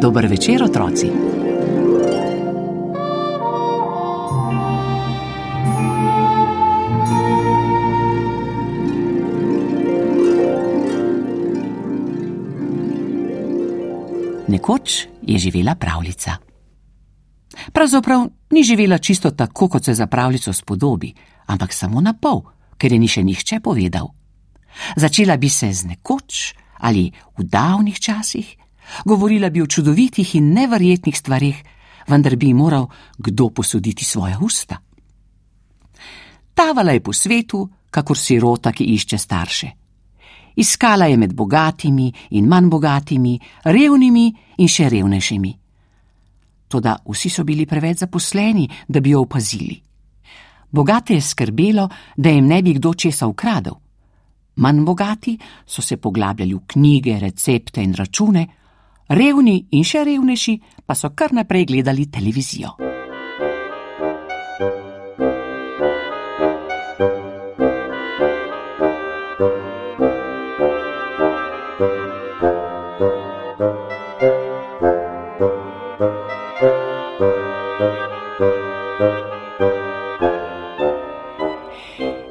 Dober večer, otroci. Nekoč je živela pravljica. Pravzaprav ni živela čisto tako, kot se za pravljico spodobi, ampak samo na pol, ker je ni še nihče povedal. Začela bi se z nekoč ali v davnih časih, govorila bi o čudovitih in neverjetnih stvarih, vendar bi moral kdo posoditi svoja usta. Tavala je po svetu, kakor sirota, ki išče starše. Iskala je med bogatimi in manj bogatimi, revnimi in še revnejšimi. Toda vsi so bili preveč zaposleni, da bi jo opazili. Bogate je skrbelo, da jim ne bi kdo česa ukradel. Manj bogati so se poglabljali v knjige, recepte in račune, revni in še revnejši pa so kar naprej gledali televizijo.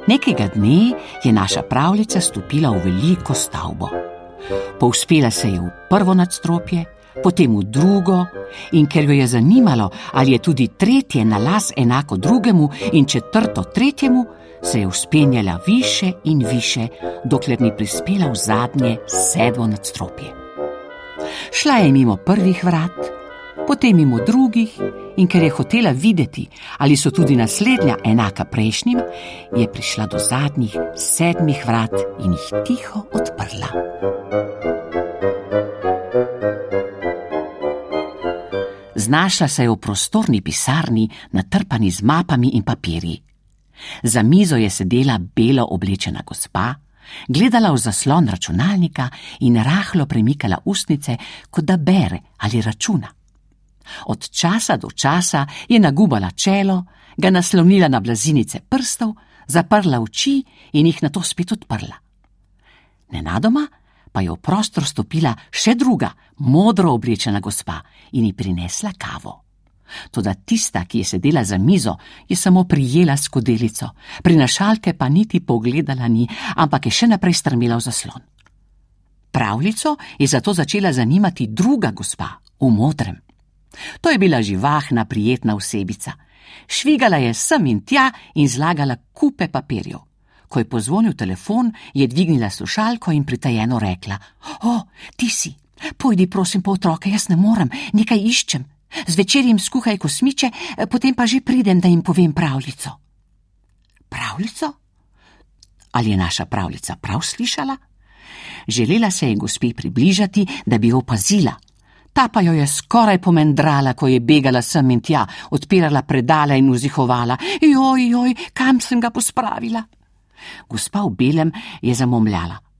Nekega dne je naša pravljica stopila v veliko stavbo. Povspela se je v prvo nadstropje, potem v drugo, in ker jo je zanimalo, ali je tudi tretje na las enako drugemu in četrto tretjemu, se je uspenjala više in više, dokler ni prispela v zadnje sedmo nadstropje. Šla je mimo prvih vrat, potem mimo drugih, in ker je hotela videti, ali so tudi naslednja enaka prejšnjim, je prišla do zadnjih sedmih vrat in jih tiho odprla. Znašla se je v prostorni pisarni, natrpani z mapami in papirji. Za mizo je sedela belo oblečena gospa, gledala v zaslon računalnika in rahlo premikala ustnice, kot da bere ali računa. Od časa do časa je nagubala čelo, ga naslonila na blazinice prstov, zaprla oči in jih na to spet odprla. Nenadoma pa je v prostor stopila še druga, modro oblečena gospa in ji prinesla kavo. Toda tista, ki je sedela za mizo, je samo prijela skodelico, prinašalke pa niti pogledala ni, ampak je še naprej strmela v zaslon. Pravljico je zato začela zanimati druga gospa v modrem. To je bila živahna, prijetna osebica. Švigala je sem in tja in zlagala kupe papirjev. Ko je pozvonil telefon, je dvignila slušalko in pritajeno rekla: O, ti si, pojdi prosim po otroke, jaz ne morem, nekaj iščem. Zvečer jim skuhaj kosmiče, potem pa že pridem, da jim povem pravljico. Pravljico? Ali je naša pravljica prav slišala? Želela se je gospe približati, da bi jo opazila, ta pa jo je skoraj pomendrala, ko je begala sem in tja, odpirala predala in vzihovala: Joj, joj, kam sem ga pospravila? Gospa v belem je zamomljala: